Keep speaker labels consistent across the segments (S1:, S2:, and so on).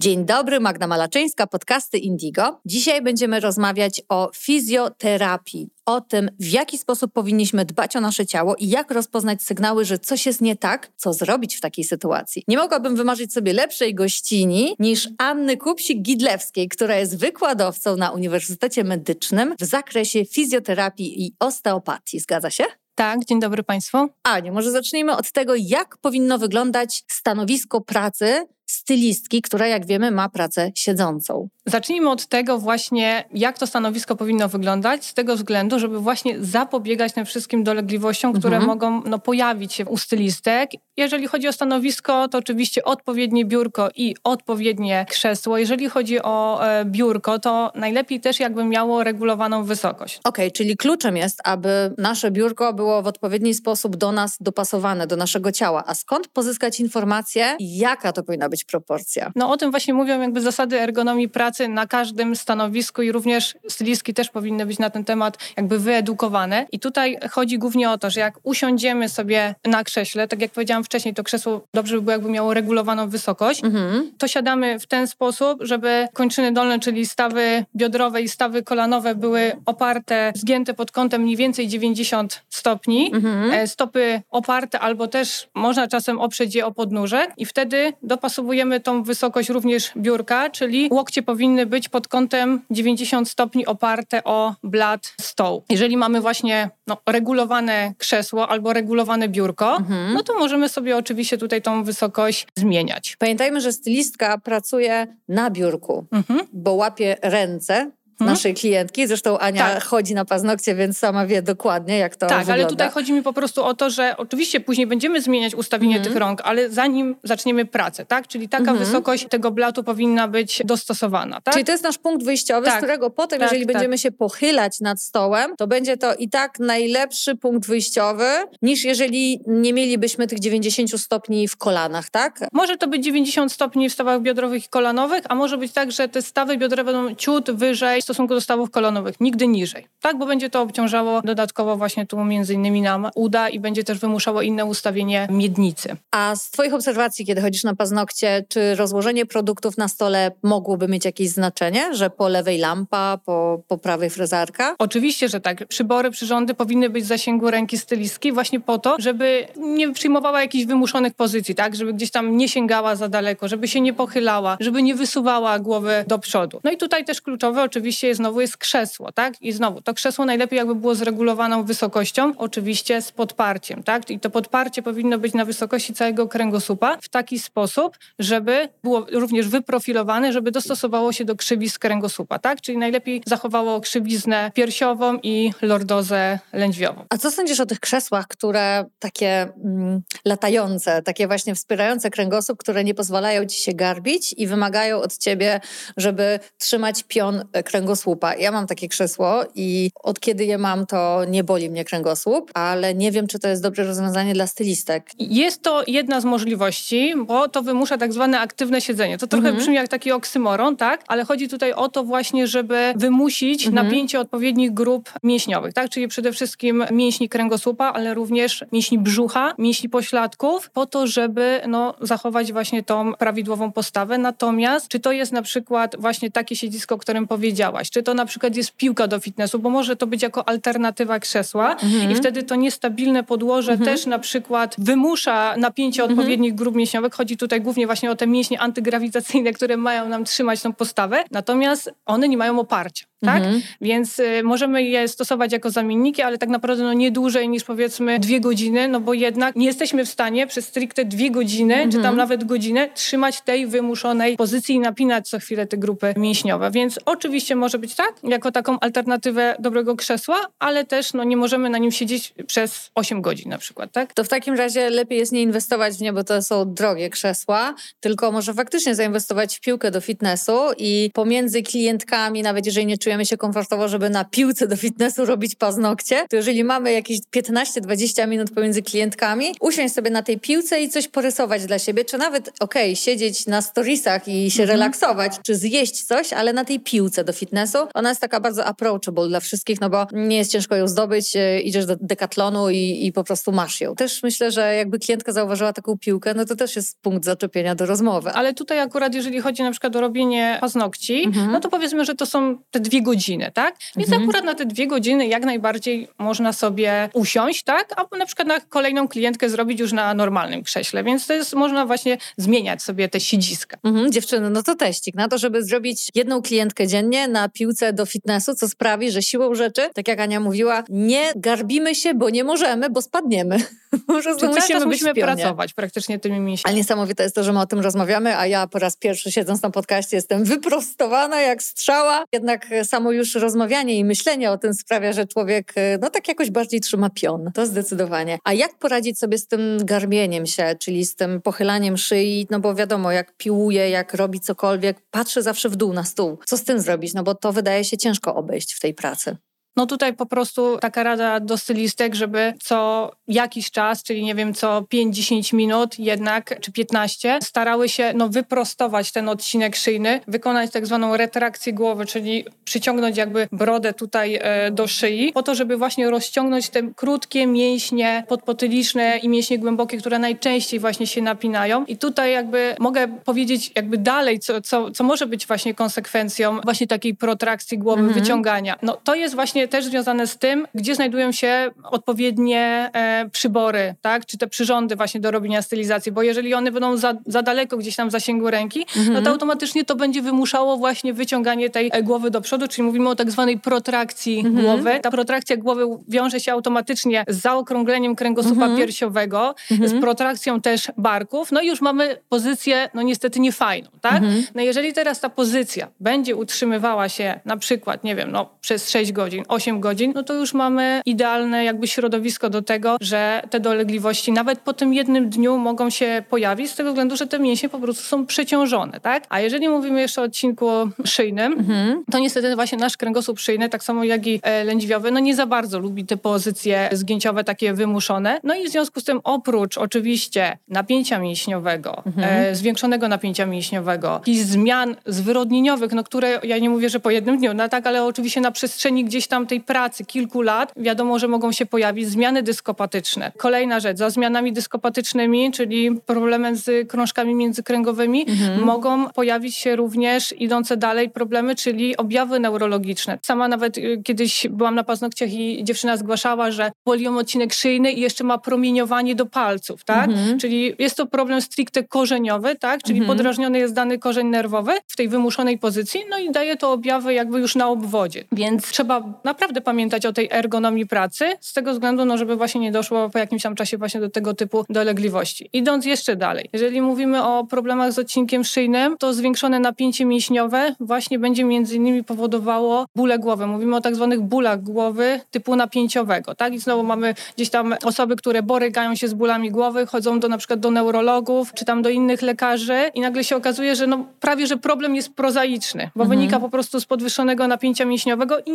S1: Dzień dobry, Magda Malaczyńska, podcasty Indigo. Dzisiaj będziemy rozmawiać o fizjoterapii, o tym, w jaki sposób powinniśmy dbać o nasze ciało i jak rozpoznać sygnały, że coś jest nie tak, co zrobić w takiej sytuacji. Nie mogłabym wymarzyć sobie lepszej gościni niż Anny Kupsik-Gidlewskiej, która jest wykładowcą na Uniwersytecie Medycznym w zakresie fizjoterapii i osteopatii. Zgadza się?
S2: Tak, dzień dobry Państwu.
S1: Aniu, może zacznijmy od tego, jak powinno wyglądać stanowisko pracy stylistki, która jak wiemy ma pracę siedzącą.
S2: Zacznijmy od tego właśnie, jak to stanowisko powinno wyglądać, z tego względu, żeby właśnie zapobiegać tym wszystkim dolegliwościom, które mhm. mogą no, pojawić się u stylistek. Jeżeli chodzi o stanowisko, to oczywiście odpowiednie biurko i odpowiednie krzesło. Jeżeli chodzi o e, biurko, to najlepiej też jakby miało regulowaną wysokość.
S1: Okej, okay, czyli kluczem jest, aby nasze biurko było w odpowiedni sposób do nas dopasowane, do naszego ciała. A skąd pozyskać informację, jaka to powinna być proporcja?
S2: No o tym właśnie mówią jakby zasady ergonomii pracy pracy na każdym stanowisku i również stylistki też powinny być na ten temat jakby wyedukowane. I tutaj chodzi głównie o to, że jak usiądziemy sobie na krześle, tak jak powiedziałam wcześniej, to krzesło dobrze by było jakby miało regulowaną wysokość, mhm. to siadamy w ten sposób, żeby kończyny dolne, czyli stawy biodrowe i stawy kolanowe były oparte, zgięte pod kątem mniej więcej 90 stopni. Mhm. E, stopy oparte albo też można czasem oprzeć je o podnóżek i wtedy dopasowujemy tą wysokość również biurka, czyli łokcie powinny powinny być pod kątem 90 stopni oparte o blat stołu. Jeżeli mamy właśnie no, regulowane krzesło albo regulowane biurko, mhm. no to możemy sobie oczywiście tutaj tą wysokość zmieniać.
S1: Pamiętajmy, że stylistka pracuje na biurku, mhm. bo łapie ręce hmm? naszej klientki. Zresztą Ania tak. chodzi na paznokcie, więc sama wie dokładnie, jak to
S2: tak,
S1: wygląda.
S2: Tak, ale tutaj chodzi mi po prostu o to, że oczywiście później będziemy zmieniać ustawienie hmm. tych rąk, ale zanim zaczniemy pracę, tak? Czyli taka hmm. wysokość tego blatu powinna być dostosowana, tak?
S1: Czyli to jest nasz punkt wyjściowy, tak. z którego potem, tak, jeżeli tak. będziemy się pochylać nad stołem, to będzie to i tak najlepszy punkt wyjściowy, niż jeżeli nie mielibyśmy tych 90 stopni w kolanach, tak?
S2: Może to być 90 stopni w stawach biodrowych i kolanowych, a może być tak, że te stawy biodrowe będą ciut wyżej stosunku do stawów kolonowych, nigdy niżej. Tak, bo będzie to obciążało dodatkowo właśnie tu między innymi nam uda i będzie też wymuszało inne ustawienie miednicy.
S1: A z Twoich obserwacji, kiedy chodzisz na paznokcie, czy rozłożenie produktów na stole mogłoby mieć jakieś znaczenie, że po lewej lampa, po, po prawej frezarka?
S2: Oczywiście, że tak. Przybory, przyrządy powinny być w zasięgu ręki stylistki właśnie po to, żeby nie przyjmowała jakichś wymuszonych pozycji, tak, żeby gdzieś tam nie sięgała za daleko, żeby się nie pochylała, żeby nie wysuwała głowy do przodu. No i tutaj też kluczowe oczywiście oczywiście znowu jest krzesło, tak? I znowu to krzesło najlepiej jakby było zregulowaną wysokością, oczywiście z podparciem, tak? I to podparcie powinno być na wysokości całego kręgosłupa w taki sposób, żeby było również wyprofilowane, żeby dostosowało się do krzywisk kręgosłupa, tak? Czyli najlepiej zachowało krzywiznę piersiową i lordozę lędźwiową.
S1: A co sądzisz o tych krzesłach, które takie mm, latające, takie właśnie wspierające kręgosłup, które nie pozwalają ci się garbić i wymagają od ciebie, żeby trzymać pion kręgosłupa kręgosłupa. Ja mam takie krzesło i od kiedy je mam, to nie boli mnie kręgosłup, ale nie wiem, czy to jest dobre rozwiązanie dla stylistek.
S2: Jest to jedna z możliwości, bo to wymusza tak zwane aktywne siedzenie. To trochę mhm. brzmi jak taki oksymoron, tak? Ale chodzi tutaj o to właśnie, żeby wymusić mhm. napięcie odpowiednich grup mięśniowych, tak? Czyli przede wszystkim mięśni kręgosłupa, ale również mięśni brzucha, mięśni pośladków, po to, żeby no, zachować właśnie tą prawidłową postawę. Natomiast czy to jest na przykład właśnie takie siedzisko, o którym powiedziałam, czy to na przykład jest piłka do fitnessu, bo może to być jako alternatywa krzesła mhm. i wtedy to niestabilne podłoże mhm. też na przykład wymusza napięcie mhm. odpowiednich grup mięśniowych. Chodzi tutaj głównie właśnie o te mięśnie antygrawitacyjne, które mają nam trzymać tą postawę, natomiast one nie mają oparcia. Tak? Mhm. Więc y, możemy je stosować jako zamienniki, ale tak naprawdę no, nie dłużej niż powiedzmy dwie godziny, no bo jednak nie jesteśmy w stanie przez stricte dwie godziny, mhm. czy tam mhm. nawet godzinę, trzymać tej wymuszonej pozycji i napinać co chwilę te grupy mięśniowe. Więc oczywiście może być tak, jako taką alternatywę dobrego krzesła, ale też no, nie możemy na nim siedzieć przez 8 godzin na przykład. Tak?
S1: To w takim razie lepiej jest nie inwestować w nie, bo to są drogie krzesła, tylko może faktycznie zainwestować w piłkę do fitnessu i pomiędzy klientkami, nawet jeżeli nie czujemy się komfortowo, żeby na piłce do fitnessu robić paznokcie, to jeżeli mamy jakieś 15-20 minut pomiędzy klientkami, usiąść sobie na tej piłce i coś porysować dla siebie, czy nawet, okej, okay, siedzieć na storiesach i się mhm. relaksować, czy zjeść coś, ale na tej piłce do fitnessu, ona jest taka bardzo approachable dla wszystkich, no bo nie jest ciężko ją zdobyć, e, idziesz do dekatlonu i, i po prostu masz ją. Też myślę, że jakby klientka zauważyła taką piłkę, no to też jest punkt zaczepienia do rozmowy.
S2: Ale tutaj akurat, jeżeli chodzi na przykład o robienie paznokci, mhm. no to powiedzmy, że to są te dwie godziny, tak? Więc mhm. akurat na te dwie godziny jak najbardziej można sobie usiąść, tak? A na przykład na kolejną klientkę zrobić już na normalnym krześle. Więc to jest, można właśnie zmieniać sobie te siedziska.
S1: Mhm, dziewczyny, no to teścik na to, żeby zrobić jedną klientkę dziennie na piłce do fitnessu, co sprawi, że siłą rzeczy, tak jak Ania mówiła, nie garbimy się, bo nie możemy, bo spadniemy.
S2: po prostu musimy, musimy pracować praktycznie tymi mięśniami.
S1: Ale niesamowite jest to, że my o tym rozmawiamy, a ja po raz pierwszy siedząc na podcaście jestem wyprostowana jak strzała. Jednak samo już rozmawianie i myślenie o tym sprawia, że człowiek no tak jakoś bardziej trzyma pion. To zdecydowanie. A jak poradzić sobie z tym garbieniem się, czyli z tym pochylaniem szyi? No bo wiadomo, jak piłuje, jak robi cokolwiek, patrzy zawsze w dół na stół. Co z tym zrobić? No bo to wydaje się ciężko obejść w tej pracy.
S2: No tutaj po prostu taka rada do stylistek, żeby co jakiś czas, czyli nie wiem, co 5-10 minut jednak, czy 15, starały się no, wyprostować ten odcinek szyjny, wykonać tak zwaną retrakcję głowy, czyli przyciągnąć jakby brodę tutaj e, do szyi, po to, żeby właśnie rozciągnąć te krótkie mięśnie podpotyliczne i mięśnie głębokie, które najczęściej właśnie się napinają. I tutaj jakby mogę powiedzieć jakby dalej, co, co, co może być właśnie konsekwencją właśnie takiej protrakcji głowy, mhm. wyciągania. No to jest właśnie też związane z tym, gdzie znajdują się odpowiednie e, przybory, tak? czy te przyrządy właśnie do robienia stylizacji, bo jeżeli one będą za, za daleko gdzieś tam w zasięgu ręki, mhm. no to mhm. automatycznie to będzie wymuszało właśnie wyciąganie tej e, głowy do przodu, czyli mówimy o tak zwanej protrakcji mhm. głowy. Ta protrakcja głowy wiąże się automatycznie z zaokrągleniem kręgosłupa mhm. piersiowego, z mhm. protrakcją też barków, no i już mamy pozycję, no niestety niefajną, tak? Mhm. No jeżeli teraz ta pozycja będzie utrzymywała się na przykład, nie wiem, no przez 6 godzin, 8 godzin, no to już mamy idealne jakby środowisko do tego, że te dolegliwości nawet po tym jednym dniu mogą się pojawić z tego względu, że te mięśnie po prostu są przeciążone, tak? A jeżeli mówimy jeszcze o odcinku szyjnym, mhm. to niestety właśnie nasz kręgosłup szyjny, tak samo jak i e, lędźwiowy, no nie za bardzo lubi te pozycje zgięciowe takie wymuszone. No i w związku z tym oprócz oczywiście napięcia mięśniowego, mhm. e, zwiększonego napięcia mięśniowego, jakichś zmian zwyrodnieniowych, no które ja nie mówię, że po jednym dniu, no tak, ale oczywiście na przestrzeni gdzieś tam tej pracy kilku lat wiadomo, że mogą się pojawić zmiany dyskopatyczne. Kolejna rzecz, za zmianami dyskopatycznymi, czyli problemem z krążkami międzykręgowymi, mhm. mogą pojawić się również idące dalej problemy, czyli objawy neurologiczne. Sama nawet y, kiedyś byłam na paznokciach i dziewczyna zgłaszała, że boli ją odcinek szyjny i jeszcze ma promieniowanie do palców, tak? Mhm. Czyli jest to problem stricte korzeniowy, tak? Czyli mhm. podrażniony jest dany korzeń nerwowy w tej wymuszonej pozycji, no i daje to objawy jakby już na obwodzie. Więc trzeba naprawdę pamiętać o tej ergonomii pracy, z tego względu, no, żeby właśnie nie doszło po jakimś tam czasie właśnie do tego typu dolegliwości. Idąc jeszcze dalej, jeżeli mówimy o problemach z odcinkiem szyjnym, to zwiększone napięcie mięśniowe właśnie będzie między innymi powodowało bóle głowy. Mówimy o tak zwanych bólach głowy typu napięciowego, tak? I znowu mamy gdzieś tam osoby, które borykają się z bólami głowy, chodzą do na przykład do neurologów, czy tam do innych lekarzy i nagle się okazuje, że no prawie, że problem jest prozaiczny, bo mhm. wynika po prostu z podwyższonego napięcia mięśniowego i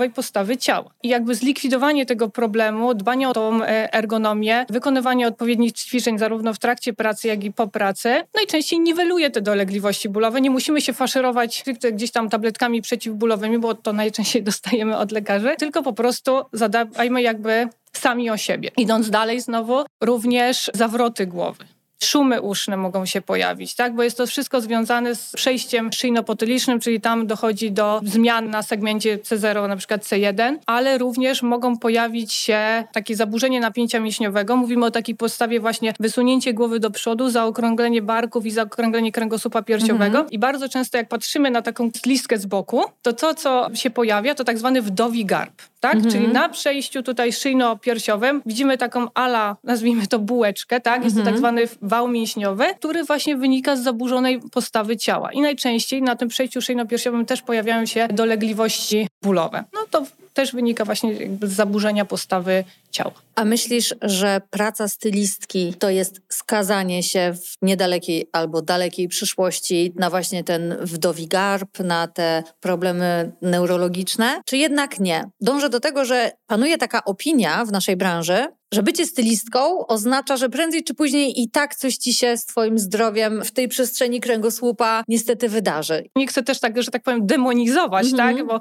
S2: nieprawidłowej postawy ciała. I jakby zlikwidowanie tego problemu, dbanie o tą e, ergonomię, wykonywanie odpowiednich ćwiczeń zarówno w trakcie pracy, jak i po pracy, najczęściej niweluje te dolegliwości bólowe. Nie musimy się faszerować gdzieś tam tabletkami przeciwbólowymi, bo to najczęściej dostajemy od lekarzy, tylko po prostu zadbajmy jakby sami o siebie. Idąc dalej znowu, również zawroty głowy szumy uszne mogą się pojawić, tak? Bo jest to wszystko związane z przejściem szyjno-potylicznym, czyli tam dochodzi do zmian na segmencie C0, na przykład C1, ale również mogą pojawić się takie zaburzenie napięcia mięśniowego. Mówimy o takiej podstawie właśnie wysunięcie głowy do przodu, zaokrąglenie barków i zaokrąglenie kręgosłupa piersiowego. Mhm. I bardzo często jak patrzymy na taką listkę z boku, to to, co się pojawia, to tak zwany wdowi garb tak? Mhm. Czyli na przejściu tutaj szyjno-piersiowym widzimy taką ala, nazwijmy to bułeczkę, tak? Jest mhm. to tak zwany wał mięśniowy, który właśnie wynika z zaburzonej postawy ciała. I najczęściej na tym przejściu szyjno-piersiowym też pojawiają się dolegliwości bólowe. No to też wynika właśnie z zaburzenia postawy ciała.
S1: A myślisz, że praca stylistki to jest skazanie się w niedalekiej albo dalekiej przyszłości na właśnie ten wdowi garb, na te problemy neurologiczne, czy jednak nie? Dążę do tego, że panuje taka opinia w naszej branży, że bycie stylistką oznacza, że prędzej czy później i tak coś ci się z twoim zdrowiem w tej przestrzeni kręgosłupa niestety wydarzy.
S2: Nie chcę też tak, że tak powiem, demonizować, mhm. tak? Bo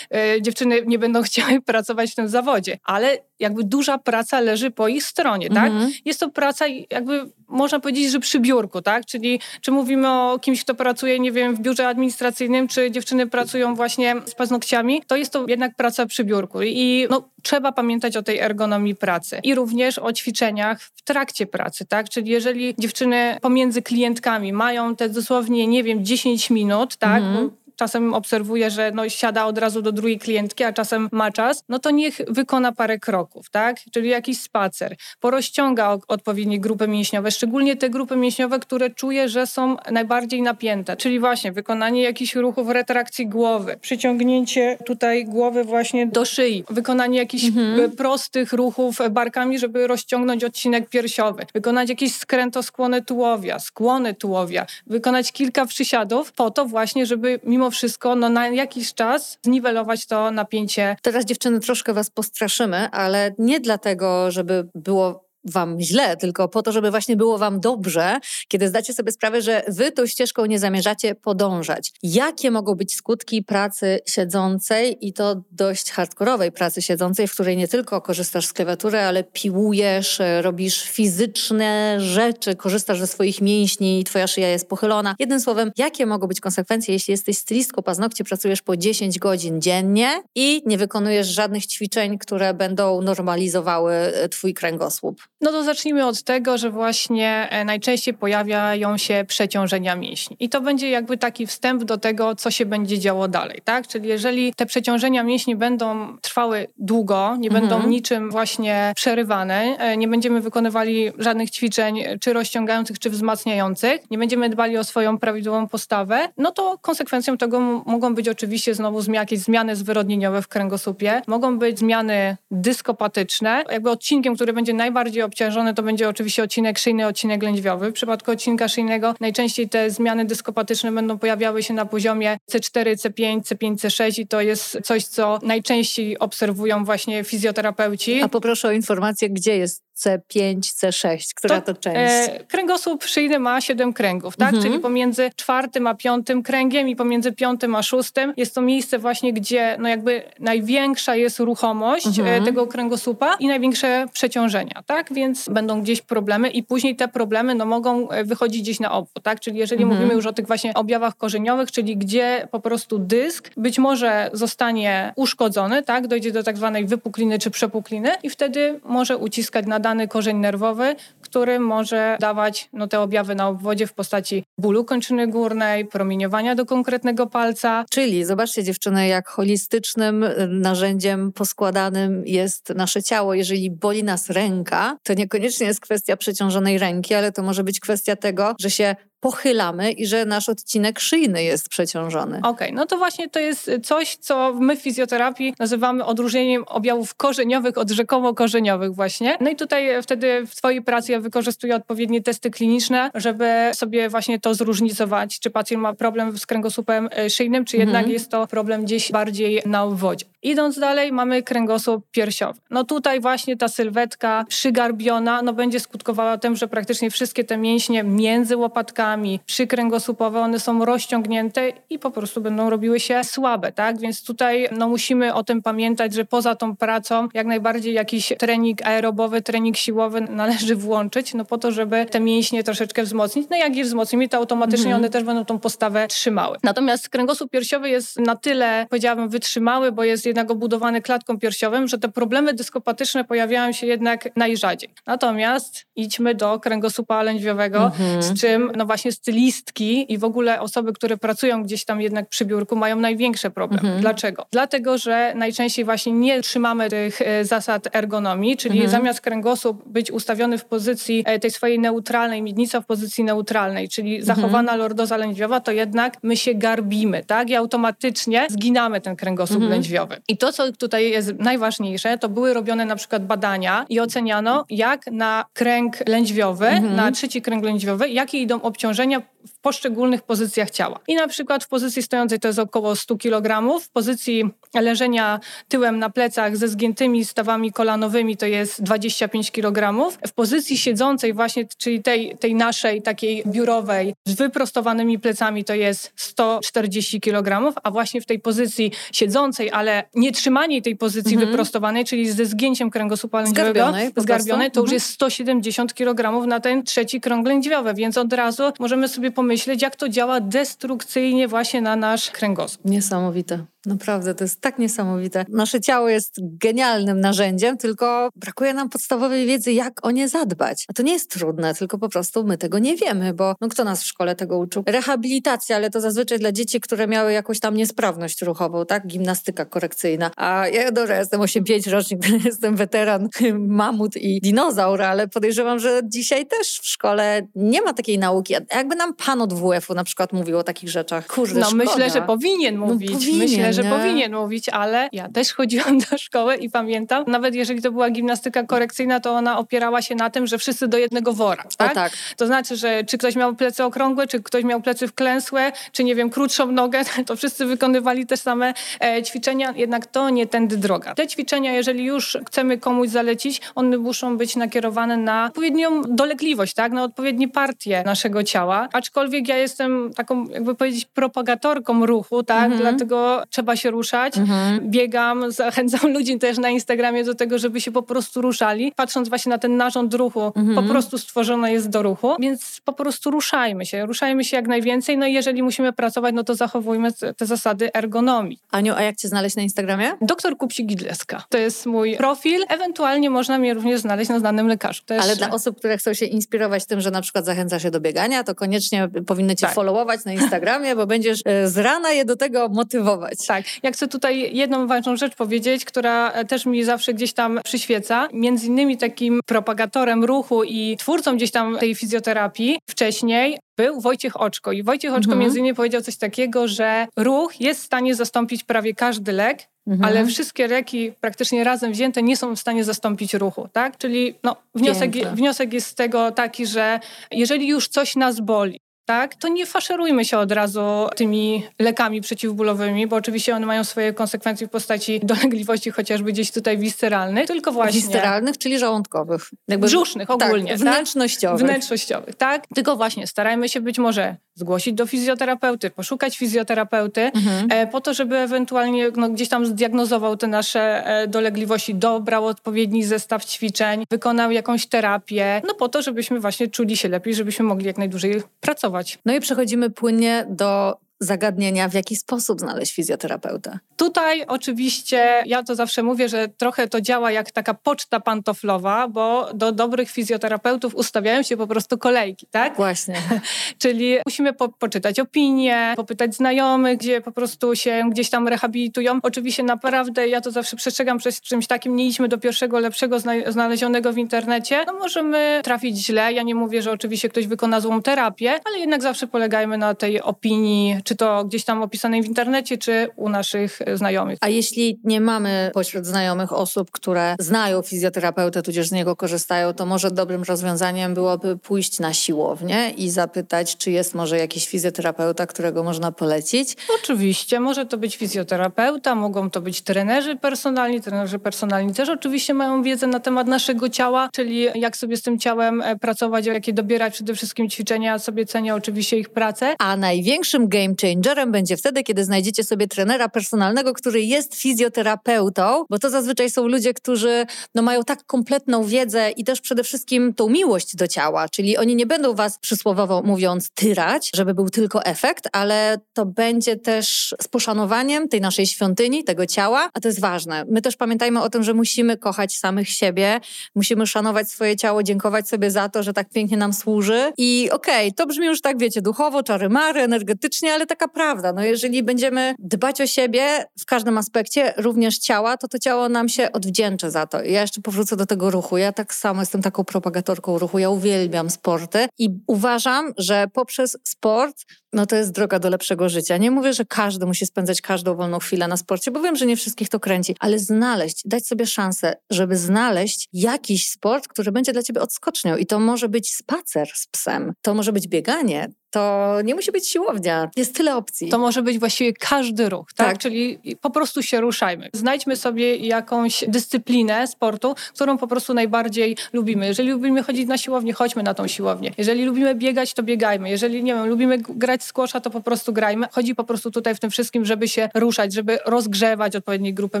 S2: y, dziewczyny nie będą chciały pracować w tym zawodzie, ale jakby duża praca leży po ich stronie, tak? Mhm. Jest to praca jakby można powiedzieć, że przy biurku, tak? Czyli czy mówimy o kimś, kto pracuje, nie wiem, w biurze administracyjnym, czy dziewczyny pracują właśnie z paznokciami, to jest to jednak praca przy biurku i no, trzeba pamiętać o tej ergonomii pracy i również o ćwiczeniach w trakcie pracy, tak? Czyli jeżeli dziewczyny pomiędzy klientkami mają te dosłownie, nie wiem, 10 minut, tak? Mhm czasem obserwuję, że no, siada od razu do drugiej klientki, a czasem ma czas, no to niech wykona parę kroków, tak? Czyli jakiś spacer, porozciąga odpowiednie grupy mięśniowe, szczególnie te grupy mięśniowe, które czuje, że są najbardziej napięte, czyli właśnie wykonanie jakichś ruchów retrakcji głowy, przyciągnięcie tutaj głowy właśnie do szyi, wykonanie jakichś mhm. prostych ruchów barkami, żeby rozciągnąć odcinek piersiowy, wykonać jakieś skrętoskłony tułowia, skłony tułowia, wykonać kilka przysiadów po to właśnie, żeby mimo wszystko no, na jakiś czas zniwelować to napięcie.
S1: Teraz dziewczyny troszkę was postraszymy, ale nie dlatego, żeby było wam źle, tylko po to, żeby właśnie było wam dobrze, kiedy zdacie sobie sprawę, że wy tą ścieżką nie zamierzacie podążać. Jakie mogą być skutki pracy siedzącej i to dość hardkorowej pracy siedzącej, w której nie tylko korzystasz z klawiatury, ale piłujesz, robisz fizyczne rzeczy, korzystasz ze swoich mięśni i twoja szyja jest pochylona. Jednym słowem, jakie mogą być konsekwencje, jeśli jesteś stylistką paznokci, pracujesz po 10 godzin dziennie i nie wykonujesz żadnych ćwiczeń, które będą normalizowały twój kręgosłup?
S2: No to zacznijmy od tego, że właśnie e, najczęściej pojawiają się przeciążenia mięśni. I to będzie jakby taki wstęp do tego, co się będzie działo dalej, tak? Czyli jeżeli te przeciążenia mięśni będą trwały długo, nie mhm. będą niczym właśnie przerywane, e, nie będziemy wykonywali żadnych ćwiczeń, czy rozciągających, czy wzmacniających, nie będziemy dbali o swoją prawidłową postawę, no to konsekwencją tego mogą być oczywiście znowu jakieś zmiany zwyrodnieniowe w kręgosłupie, mogą być zmiany dyskopatyczne, jakby odcinkiem, który będzie najbardziej obciążony to będzie oczywiście odcinek szyjny, odcinek lędźwiowy. W przypadku odcinka szyjnego najczęściej te zmiany dyskopatyczne będą pojawiały się na poziomie C4, C5, C5, C6 i to jest coś, co najczęściej obserwują właśnie fizjoterapeuci.
S1: A poproszę o informację, gdzie jest C5, C6, która to, to część? E,
S2: kręgosłup szyjny ma 7 kręgów, tak? Mhm. Czyli pomiędzy czwartym a piątym kręgiem i pomiędzy piątym a szóstym jest to miejsce właśnie, gdzie no jakby największa jest ruchomość e, mhm. tego kręgosłupa i największe przeciążenia, tak? Więc będą gdzieś problemy i później te problemy no mogą e, wychodzić gdzieś na obu, tak? Czyli jeżeli mhm. mówimy już o tych właśnie objawach korzeniowych, czyli gdzie po prostu dysk być może zostanie uszkodzony, tak? Dojdzie do tak zwanej wypukliny czy przepukliny i wtedy może uciskać na dany korzeń nerwowy, który może dawać no, te objawy na obwodzie w postaci bólu kończyny górnej, promieniowania do konkretnego palca.
S1: Czyli zobaczcie dziewczyny, jak holistycznym y, narzędziem poskładanym jest nasze ciało. Jeżeli boli nas ręka, to niekoniecznie jest kwestia przeciążonej ręki, ale to może być kwestia tego, że się pochylamy i że nasz odcinek szyjny jest przeciążony.
S2: Okej, okay, no to właśnie to jest coś, co my w fizjoterapii nazywamy odróżnieniem objawów korzeniowych od rzekomo korzeniowych właśnie. No i tutaj wtedy w Twojej pracy ja wykorzystuję odpowiednie testy kliniczne, żeby sobie właśnie to zróżnicować, czy pacjent ma problem z kręgosłupem e, szyjnym, czy jednak mhm. jest to problem gdzieś bardziej na obwodzie. Idąc dalej, mamy kręgosłup piersiowy. No tutaj właśnie ta sylwetka przygarbiona no będzie skutkowała tym, że praktycznie wszystkie te mięśnie między łopatkami, przykręgosłupowe, one są rozciągnięte i po prostu będą robiły się słabe, tak? Więc tutaj no musimy o tym pamiętać, że poza tą pracą jak najbardziej jakiś trening aerobowy, trening siłowy należy włączyć, no po to, żeby te mięśnie troszeczkę wzmocnić. No jak je wzmocnimy, to automatycznie mhm. one też będą tą postawę trzymały. Natomiast kręgosłup piersiowy jest na tyle, powiedziałabym, wytrzymały, bo jest jednak obudowany klatką piersiową, że te problemy dyskopatyczne pojawiają się jednak najrzadziej. Natomiast idźmy do kręgosłupa lędźwiowego, -hmm. z czym no właśnie właśnie stylistki i w ogóle osoby, które pracują gdzieś tam jednak przy biurku mają największe problemy. Mhm. Dlaczego? Dlatego, że najczęściej właśnie nie trzymamy tych e, zasad ergonomii, czyli mhm. zamiast kręgosłup być ustawiony w pozycji e, tej swojej neutralnej, miednica w pozycji neutralnej, czyli mhm. zachowana lordoza lędźwiowa, to jednak my się garbimy, tak? I automatycznie zginamy ten kręgosłup mhm. lędźwiowy. I to, co tutaj jest najważniejsze, to były robione na przykład badania i oceniano, jak na kręg lędźwiowy, mhm. na trzeci kręg lędźwiowy, jakie idą obciążenia Женя w poszczególnych pozycjach ciała. I na przykład w pozycji stojącej to jest około 100 kg, w pozycji leżenia tyłem na plecach ze zgiętymi stawami kolanowymi to jest 25 kg, w pozycji siedzącej właśnie, czyli tej, tej naszej takiej biurowej z wyprostowanymi plecami to jest 140 kg, a właśnie w tej pozycji siedzącej, ale nie trzymanie tej pozycji mhm. wyprostowanej, czyli ze zgięciem kręgosłupa lędźwiowego, zgarbionej, zgarbionej to mhm. już jest 170 kg na ten trzeci krąg lędźwiowy, więc od razu możemy sobie pomyśleć, jak to działa destrukcyjnie właśnie na nasz kręgosłup.
S1: Niesamowite. Naprawdę, to jest tak niesamowite. Nasze ciało jest genialnym narzędziem, tylko brakuje nam podstawowej wiedzy, jak o nie zadbać. A to nie jest trudne, tylko po prostu my tego nie wiemy, bo no, kto nas w szkole tego uczył? Rehabilitacja, ale to zazwyczaj dla dzieci, które miały jakąś tam niesprawność ruchową, tak? Gimnastyka korekcyjna. A ja dobrze, jestem 8-5 rocznik, jestem weteran, mamut i dinozaur, ale podejrzewam, że dzisiaj też w szkole nie ma takiej nauki. Jakby nam pan od WF-u na przykład mówił o takich rzeczach. Kurde,
S2: no
S1: szkoda.
S2: myślę, że powinien no, mówić. No, powinien. Myślę, że nie? powinien mówić, ale ja też chodziłam do szkoły i pamiętam, nawet jeżeli to była gimnastyka korekcyjna, to ona opierała się na tym, że wszyscy do jednego wora. Tak?
S1: tak.
S2: To znaczy, że czy ktoś miał plecy okrągłe, czy ktoś miał plecy wklęsłe, czy nie wiem, krótszą nogę, to wszyscy wykonywali te same e, ćwiczenia, jednak to nie tędy droga. Te ćwiczenia, jeżeli już chcemy komuś zalecić, one muszą być nakierowane na odpowiednią dolegliwość, tak? na odpowiednie partie naszego ciała. Aczkolwiek ja jestem taką, jakby powiedzieć, propagatorką ruchu, tak? Mhm. Dlatego trzeba się ruszać. Mhm. Biegam, zachęcam ludzi też na Instagramie do tego, żeby się po prostu ruszali. Patrząc właśnie na ten narząd ruchu, mhm. po prostu stworzony jest do ruchu, więc po prostu ruszajmy się. Ruszajmy się jak najwięcej. No i jeżeli musimy pracować, no to zachowujmy te zasady ergonomii.
S1: Aniu, a jak cię znaleźć na Instagramie?
S2: Doktor Kupsi Gidleska. To jest mój profil. Ewentualnie można mnie również znaleźć na znanym lekarzu.
S1: Też... Ale dla osób, które chcą się inspirować tym, że na przykład zachęca się do biegania, to koniecznie powinny cię tak. followować na Instagramie, bo będziesz e, z rana je do tego motywować.
S2: Tak. Ja chcę tutaj jedną ważną rzecz powiedzieć, która też mi zawsze gdzieś tam przyświeca. Między innymi takim propagatorem ruchu i twórcą gdzieś tam tej fizjoterapii wcześniej był Wojciech Oczko. I Wojciech Oczko mhm. między innymi powiedział coś takiego, że ruch jest w stanie zastąpić prawie każdy lek, Mhm. ale wszystkie leki praktycznie razem wzięte nie są w stanie zastąpić ruchu, tak? Czyli no, wniosek, wniosek jest z tego taki, że jeżeli już coś nas boli, tak, to nie faszerujmy się od razu tymi lekami przeciwbólowymi, bo oczywiście one mają swoje konsekwencje w postaci dolegliwości chociażby gdzieś tutaj wisceralnych, tylko właśnie...
S1: Wisceralnych, czyli żołądkowych.
S2: Jakby... Brzusznych tak, ogólnie. Tak,
S1: wnętrznościowych.
S2: Tak? Wnętrznościowych, tak. Tylko właśnie starajmy się być może zgłosić do fizjoterapeuty, poszukać fizjoterapeuty, mhm. e, po to, żeby ewentualnie no, gdzieś tam zdiagnozował te nasze e, dolegliwości, dobrał odpowiedni zestaw ćwiczeń, wykonał jakąś terapię, no po to, żebyśmy właśnie czuli się lepiej, żebyśmy mogli jak najdłużej pracować.
S1: No i przechodzimy płynnie do zagadnienia, w jaki sposób znaleźć fizjoterapeutę?
S2: Tutaj oczywiście ja to zawsze mówię, że trochę to działa jak taka poczta pantoflowa, bo do dobrych fizjoterapeutów ustawiają się po prostu kolejki, tak?
S1: Właśnie.
S2: Czyli musimy po, poczytać opinie, popytać znajomych, gdzie po prostu się gdzieś tam rehabilitują. Oczywiście naprawdę ja to zawsze przestrzegam przed czymś takim, nie idźmy do pierwszego lepszego znalezionego w internecie. No możemy trafić źle. Ja nie mówię, że oczywiście ktoś wykona złą terapię, ale jednak zawsze polegajmy na tej opinii, czy to gdzieś tam opisanej w internecie, czy u naszych znajomych.
S1: A jeśli nie mamy pośród znajomych osób, które znają fizjoterapeutę, tudzież z niego korzystają, to może dobrym rozwiązaniem byłoby pójść na siłownię i zapytać, czy jest może jakiś fizjoterapeuta, którego można polecić?
S2: Oczywiście, może to być fizjoterapeuta, mogą to być trenerzy personalni. Trenerzy personalni też oczywiście mają wiedzę na temat naszego ciała, czyli jak sobie z tym ciałem e, pracować, jakie dobierać przede wszystkim ćwiczenia. Sobie cenię oczywiście ich pracę.
S1: A największym game changerem będzie wtedy, kiedy znajdziecie sobie trenera personalnego, który jest fizjoterapeutą, bo to zazwyczaj są ludzie, którzy no, mają tak kompletną wiedzę i też przede wszystkim tą miłość do ciała, czyli oni nie będą was przysłowowo mówiąc tyrać, żeby był tylko efekt, ale to będzie też z poszanowaniem tej naszej świątyni, tego ciała, a to jest ważne. My też pamiętajmy o tym, że musimy kochać samych siebie, musimy szanować swoje ciało, dziękować sobie za to, że tak pięknie nam służy i okej, okay, to brzmi już tak, wiecie, duchowo, czary mary, energetycznie, ale taka prawda. No jeżeli będziemy dbać o siebie w każdym aspekcie, również ciała, to to ciało nam się odwdzięczy za to. Ja jeszcze powrócę do tego ruchu. Ja tak samo jestem taką propagatorką ruchu. Ja uwielbiam sporty i uważam, że poprzez sport no to jest droga do lepszego życia. Nie mówię, że każdy musi spędzać każdą wolną chwilę na sporcie, bo wiem, że nie wszystkich to kręci, ale znaleźć, dać sobie szansę, żeby znaleźć jakiś sport, który będzie dla ciebie odskocznią. I to może być spacer z psem, to może być bieganie, to nie musi być siłownia. Jest tyle opcji.
S2: To może być właściwie każdy ruch, tak? tak? Czyli po prostu się ruszajmy. Znajdźmy sobie jakąś dyscyplinę sportu, którą po prostu najbardziej lubimy. Jeżeli lubimy chodzić na siłownię, chodźmy na tą siłownię. Jeżeli lubimy biegać, to biegajmy. Jeżeli, nie wiem, lubimy grać skłosza, to po prostu grajmy. Chodzi po prostu tutaj w tym wszystkim, żeby się ruszać, żeby rozgrzewać odpowiednie grupy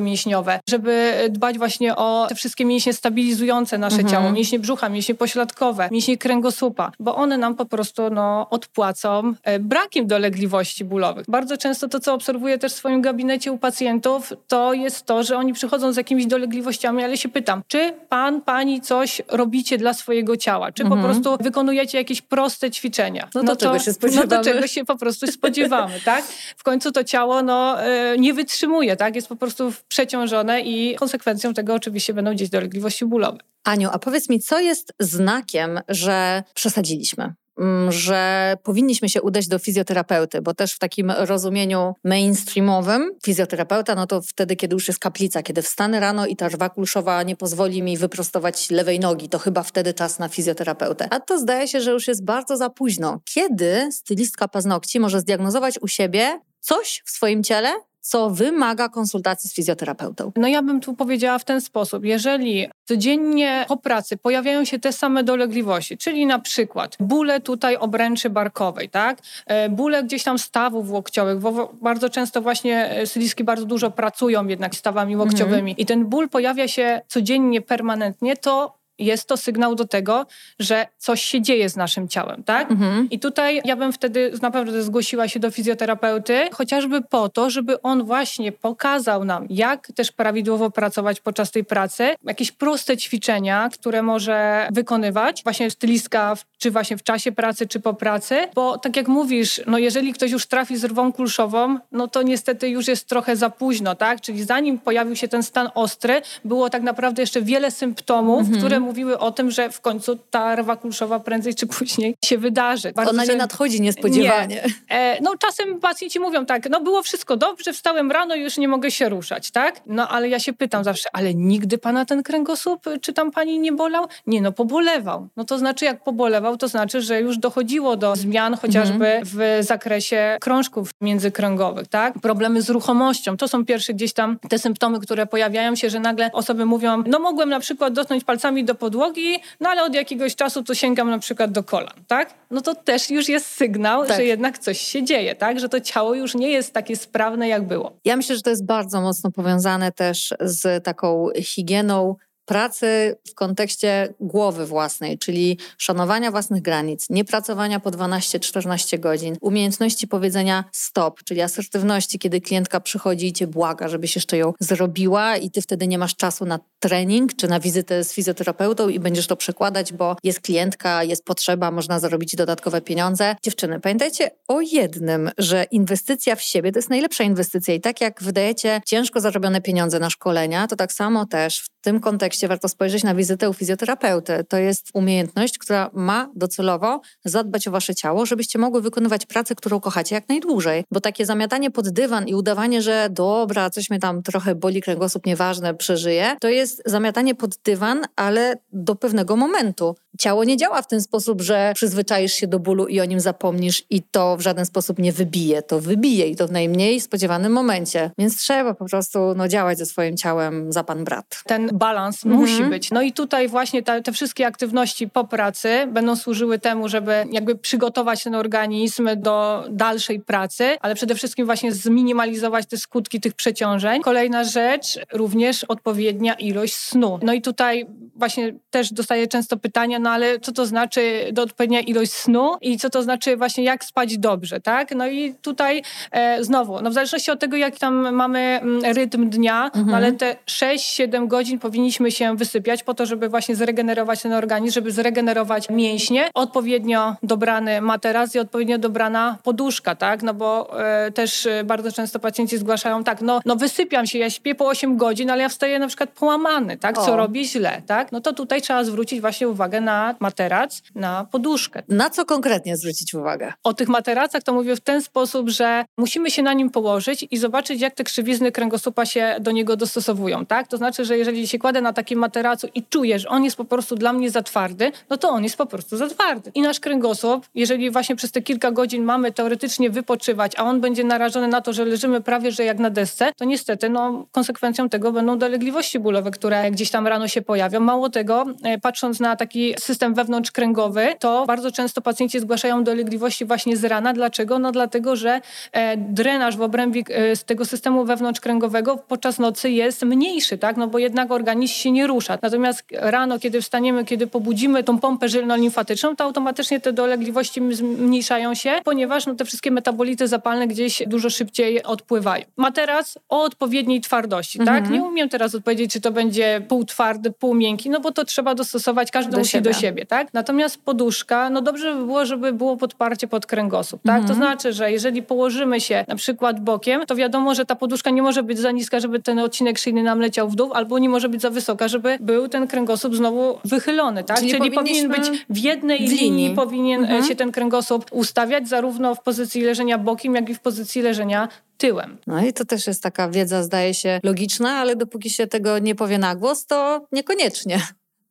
S2: mięśniowe, żeby dbać właśnie o te wszystkie mięśnie stabilizujące nasze mhm. ciało, mięśnie brzucha, mięśnie pośladkowe, mięśnie kręgosłupa, bo one nam po prostu no, odpływają płacą e, brakiem dolegliwości bólowych. Bardzo często to, co obserwuję też w swoim gabinecie u pacjentów, to jest to, że oni przychodzą z jakimiś dolegliwościami, ale się pytam, czy pan, pani coś robicie dla swojego ciała? Czy mhm. po prostu wykonujecie jakieś proste ćwiczenia?
S1: No, no to, czego się spodziewamy.
S2: No to czego się po prostu spodziewamy, tak? W końcu to ciało no, e, nie wytrzymuje, tak? Jest po prostu przeciążone i konsekwencją tego oczywiście będą gdzieś dolegliwości bólowe.
S1: Aniu, a powiedz mi, co jest znakiem, że przesadziliśmy? Mm, że powinniśmy się udać do fizjoterapeuty, bo też w takim rozumieniu mainstreamowym fizjoterapeuta, no to wtedy, kiedy już jest kaplica, kiedy wstanę rano i ta rwa kulszowa nie pozwoli mi wyprostować lewej nogi, to chyba wtedy czas na fizjoterapeutę. A to zdaje się, że już jest bardzo za późno. Kiedy stylistka paznokci może zdiagnozować u siebie coś w swoim ciele, co wymaga konsultacji z fizjoterapeutą?
S2: No ja bym tu powiedziała w ten sposób. Jeżeli codziennie po pracy pojawiają się te same dolegliwości, czyli na przykład bóle tutaj obręczy barkowej, tak? E, bóle gdzieś tam stawów łokciowych, bo bardzo często właśnie e, stylistki bardzo dużo pracują jednak stawami łokciowymi mhm. i ten ból pojawia się codziennie, permanentnie, to jest to sygnał do tego, że coś się dzieje z naszym ciałem, tak? Mhm. I tutaj ja bym wtedy naprawdę zgłosiła się do fizjoterapeuty, chociażby po to, żeby on właśnie pokazał nam, jak też prawidłowo pracować podczas tej pracy, jakieś proste ćwiczenia, które może wykonywać, właśnie stylistka, czy właśnie w czasie pracy, czy po pracy, bo tak jak mówisz, no jeżeli ktoś już trafi z rwą kulszową, no to niestety już jest trochę za późno, tak? Czyli zanim pojawił się ten stan ostry, było tak naprawdę jeszcze wiele symptomów, mhm. które mówiły o tym, że w końcu ta rwa kulszowa prędzej czy później się wydarzy.
S1: Bardzo Ona nie nadchodzi niespodziewanie.
S2: Nie. E, no czasem pacjenci mówią tak, no było wszystko dobrze, wstałem rano i już nie mogę się ruszać, tak? No ale ja się pytam zawsze, ale nigdy pana ten kręgosłup, czy tam pani nie bolał? Nie, no pobolewał. No to znaczy jak pobolewał, to znaczy, że już dochodziło do zmian chociażby mhm. w zakresie krążków międzykręgowych, tak? Problemy z ruchomością. To są pierwsze gdzieś tam te symptomy, które pojawiają się, że nagle osoby mówią, no mogłem na przykład dotknąć palcami do podłogi, no ale od jakiegoś czasu to sięgam na przykład do kolan, tak? No to też już jest sygnał, tak. że jednak coś się dzieje, tak? Że to ciało już nie jest takie sprawne, jak było.
S1: Ja myślę, że to jest bardzo mocno powiązane też z taką higieną pracy w kontekście głowy własnej, czyli szanowania własnych granic, nie pracowania po 12-14 godzin, umiejętności powiedzenia stop, czyli asertywności, kiedy klientka przychodzi i cię błaga, żebyś jeszcze ją zrobiła i ty wtedy nie masz czasu na trening czy na wizytę z fizjoterapeutą i będziesz to przekładać, bo jest klientka, jest potrzeba, można zarobić dodatkowe pieniądze. Dziewczyny, pamiętajcie o jednym, że inwestycja w siebie to jest najlepsza inwestycja i tak jak wydajecie ciężko zarobione pieniądze na szkolenia, to tak samo też w tym kontekście warto spojrzeć na wizytę u fizjoterapeuty. To jest umiejętność, która ma docelowo zadbać o wasze ciało, żebyście mogły wykonywać pracę, którą kochacie jak najdłużej. Bo takie zamiatanie pod dywan i udawanie, że dobra, coś mnie tam trochę boli kręgosłup, nieważne, przeżyje, to jest zamiatanie pod dywan, ale do pewnego momentu. Ciało nie działa w ten sposób, że przyzwyczaisz się do bólu i o nim zapomnisz i to w żaden sposób nie wybije. To wybije i to w najmniej spodziewanym momencie. Więc trzeba po prostu no, działać ze swoim ciałem za pan brat.
S2: Ten balans mhm. musi być. No i tutaj właśnie te, te wszystkie aktywności po pracy będą służyły temu, żeby jakby przygotować ten organizm do dalszej pracy, ale przede wszystkim właśnie zminimalizować te skutki tych przeciążeń. Kolejna rzecz, również odpowiednia ilość snu. No i tutaj właśnie też dostaję często pytania, no ale co to znaczy do odpowiednia ilość snu i co to znaczy właśnie jak spać dobrze, tak? No i tutaj e, znowu, no w zależności od tego, jaki tam mamy mm, rytm dnia, no mhm. no ale te 6-7 godzin powinniśmy się wysypiać po to, żeby właśnie zregenerować ten organizm, żeby zregenerować mięśnie, odpowiednio dobrany materac i odpowiednio dobrana poduszka, tak? No bo e, też e, bardzo często pacjenci zgłaszają tak, no, no wysypiam się, ja śpię po 8 godzin, ale ja wstaję na przykład połamany, tak? Co o. robię źle, tak? No to tutaj trzeba zwrócić właśnie uwagę na materac, na poduszkę.
S1: Na co konkretnie zwrócić uwagę?
S2: O tych materacach to mówię w ten sposób, że musimy się na nim położyć i zobaczyć, jak te krzywizny kręgosłupa się do niego dostosowują, tak? To znaczy, że jeżeli się kładę na takim materacu i czuję, że on jest po prostu dla mnie za twardy, no to on jest po prostu za twardy. I nasz kręgosłup, jeżeli właśnie przez te kilka godzin mamy teoretycznie wypoczywać, a on będzie narażony na to, że leżymy prawie, że jak na desce, to niestety no, konsekwencją tego będą dolegliwości bólowe, które gdzieś tam rano się pojawią. Mało tego, e, patrząc na taki system wewnątrzkręgowy, to bardzo często pacjenci zgłaszają dolegliwości właśnie z rana. Dlaczego? No dlatego, że e, drenaż w obrębie e, z tego systemu wewnątrzkręgowego podczas nocy jest mniejszy, tak? No bo jednak organizm się nie rusza. Natomiast rano, kiedy wstaniemy, kiedy pobudzimy tą pompę żylno-limfatyczną, to automatycznie te dolegliwości zmniejszają się, ponieważ no, te wszystkie metabolity zapalne gdzieś dużo szybciej odpływają. Materac o odpowiedniej twardości, tak? mhm. tak? Nie umiem teraz odpowiedzieć, czy to będzie pół twardy, pół miękki, no bo to trzeba dostosować, każdy do musi siebie. do siebie, tak? Natomiast poduszka, no dobrze by było, żeby było podparcie pod kręgosłup, tak? Mhm. To znaczy, że jeżeli położymy się na przykład bokiem, to wiadomo, że ta poduszka nie może być za niska, żeby ten odcinek szyjny nam leciał w dół, albo nie może być za wysoka, żeby był ten kręgosłup znowu wychylony, tak?
S1: Czyli,
S2: Czyli
S1: powinien
S2: być w jednej w linii. linii powinien e, mhm. się ten kręgosłup ustawiać, zarówno w pozycji leżenia bokiem, jak i w pozycji leżenia tyłem.
S1: No i to też jest taka wiedza, zdaje się, logiczna, ale dopóki się tego nie powie na głos, to niekoniecznie.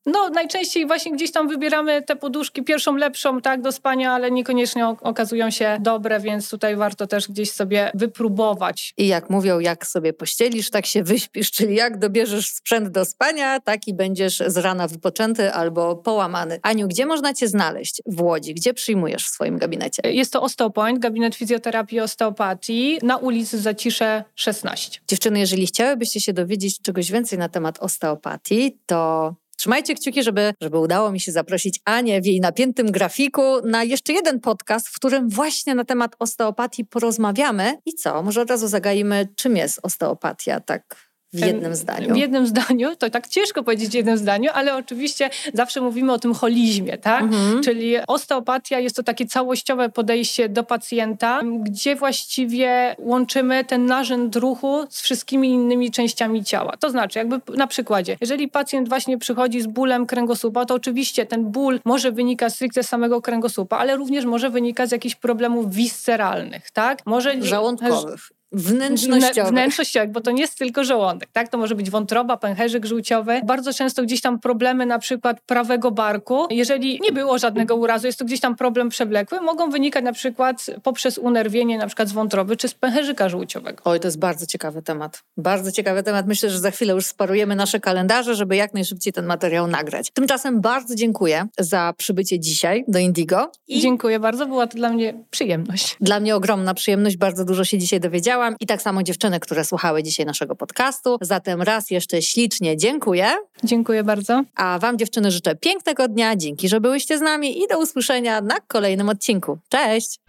S2: No, najczęściej właśnie gdzieś tam wybieramy te poduszki, pierwszą lepszą, tak, do spania, ale niekoniecznie okazują się dobre, więc tutaj warto też gdzieś sobie wypróbować.
S1: I jak mówią, jak sobie pościelisz, tak się wyśpisz, czyli jak dobierzesz sprzęt do spania, tak i będziesz z rana wypoczęty albo połamany. Aniu, gdzie można cię znaleźć w Łodzi? Gdzie przyjmujesz w swoim gabinecie?
S2: Jest to Osteopoint, gabinet fizjoterapii i osteopatii na ulicy Zacisze 16.
S1: Dziewczyny, jeżeli chciałybyście się dowiedzieć czegoś więcej na temat osteopatii, to Trzymajcie kciuki, żeby, żeby udało mi się zaprosić Anię w jej napiętym grafiku na jeszcze jeden podcast, w którym właśnie na temat osteopatii porozmawiamy. I co? Może od razu zagajmy, czym jest osteopatia, tak w jednym zdaniu.
S2: W jednym zdaniu, to tak ciężko powiedzieć w jednym zdaniu, ale oczywiście zawsze mówimy o tym holizmie, tak? Mhm. Czyli osteopatia jest to takie całościowe podejście do pacjenta, gdzie właściwie łączymy ten narzęd ruchu z wszystkimi innymi częściami ciała. To znaczy, jakby na przykładzie, jeżeli pacjent właśnie przychodzi z bólem kręgosłupa, to oczywiście ten ból może wynikać stricte z samego kręgosłupa, ale również może wynikać z jakichś problemów visceralnych, tak?
S1: Może żołądkowych wnętrznościowych.
S2: Wnętrznościowych, bo to nie jest tylko żołądek, tak? To może być wątroba, pęcherzyk żółciowy. Bardzo często gdzieś tam problemy na przykład prawego barku. Jeżeli nie było żadnego urazu, jest to gdzieś tam problem przewlekły, mogą wynikać na przykład poprzez unerwienie na przykład z wątroby czy z pęcherzyka żółciowego.
S1: Oj, to jest bardzo ciekawy temat. Bardzo ciekawy temat. Myślę, że za chwilę już sparujemy nasze kalendarze, żeby jak najszybciej ten materiał nagrać. Tymczasem bardzo dziękuję za przybycie dzisiaj do Indigo.
S2: I dziękuję bardzo, była to dla mnie przyjemność.
S1: Dla mnie ogromna przyjemność, bardzo dużo się dzisiaj dowiedziałam i tak samo dziewczyny, które słuchały dzisiaj naszego podcastu. Zatem raz jeszcze ślicznie dziękuję.
S2: Dziękuję bardzo.
S1: A Wam dziewczyny życzę pięknego dnia. Dzięki, że byłyście z nami i do usłyszenia na kolejnym odcinku. Cześć!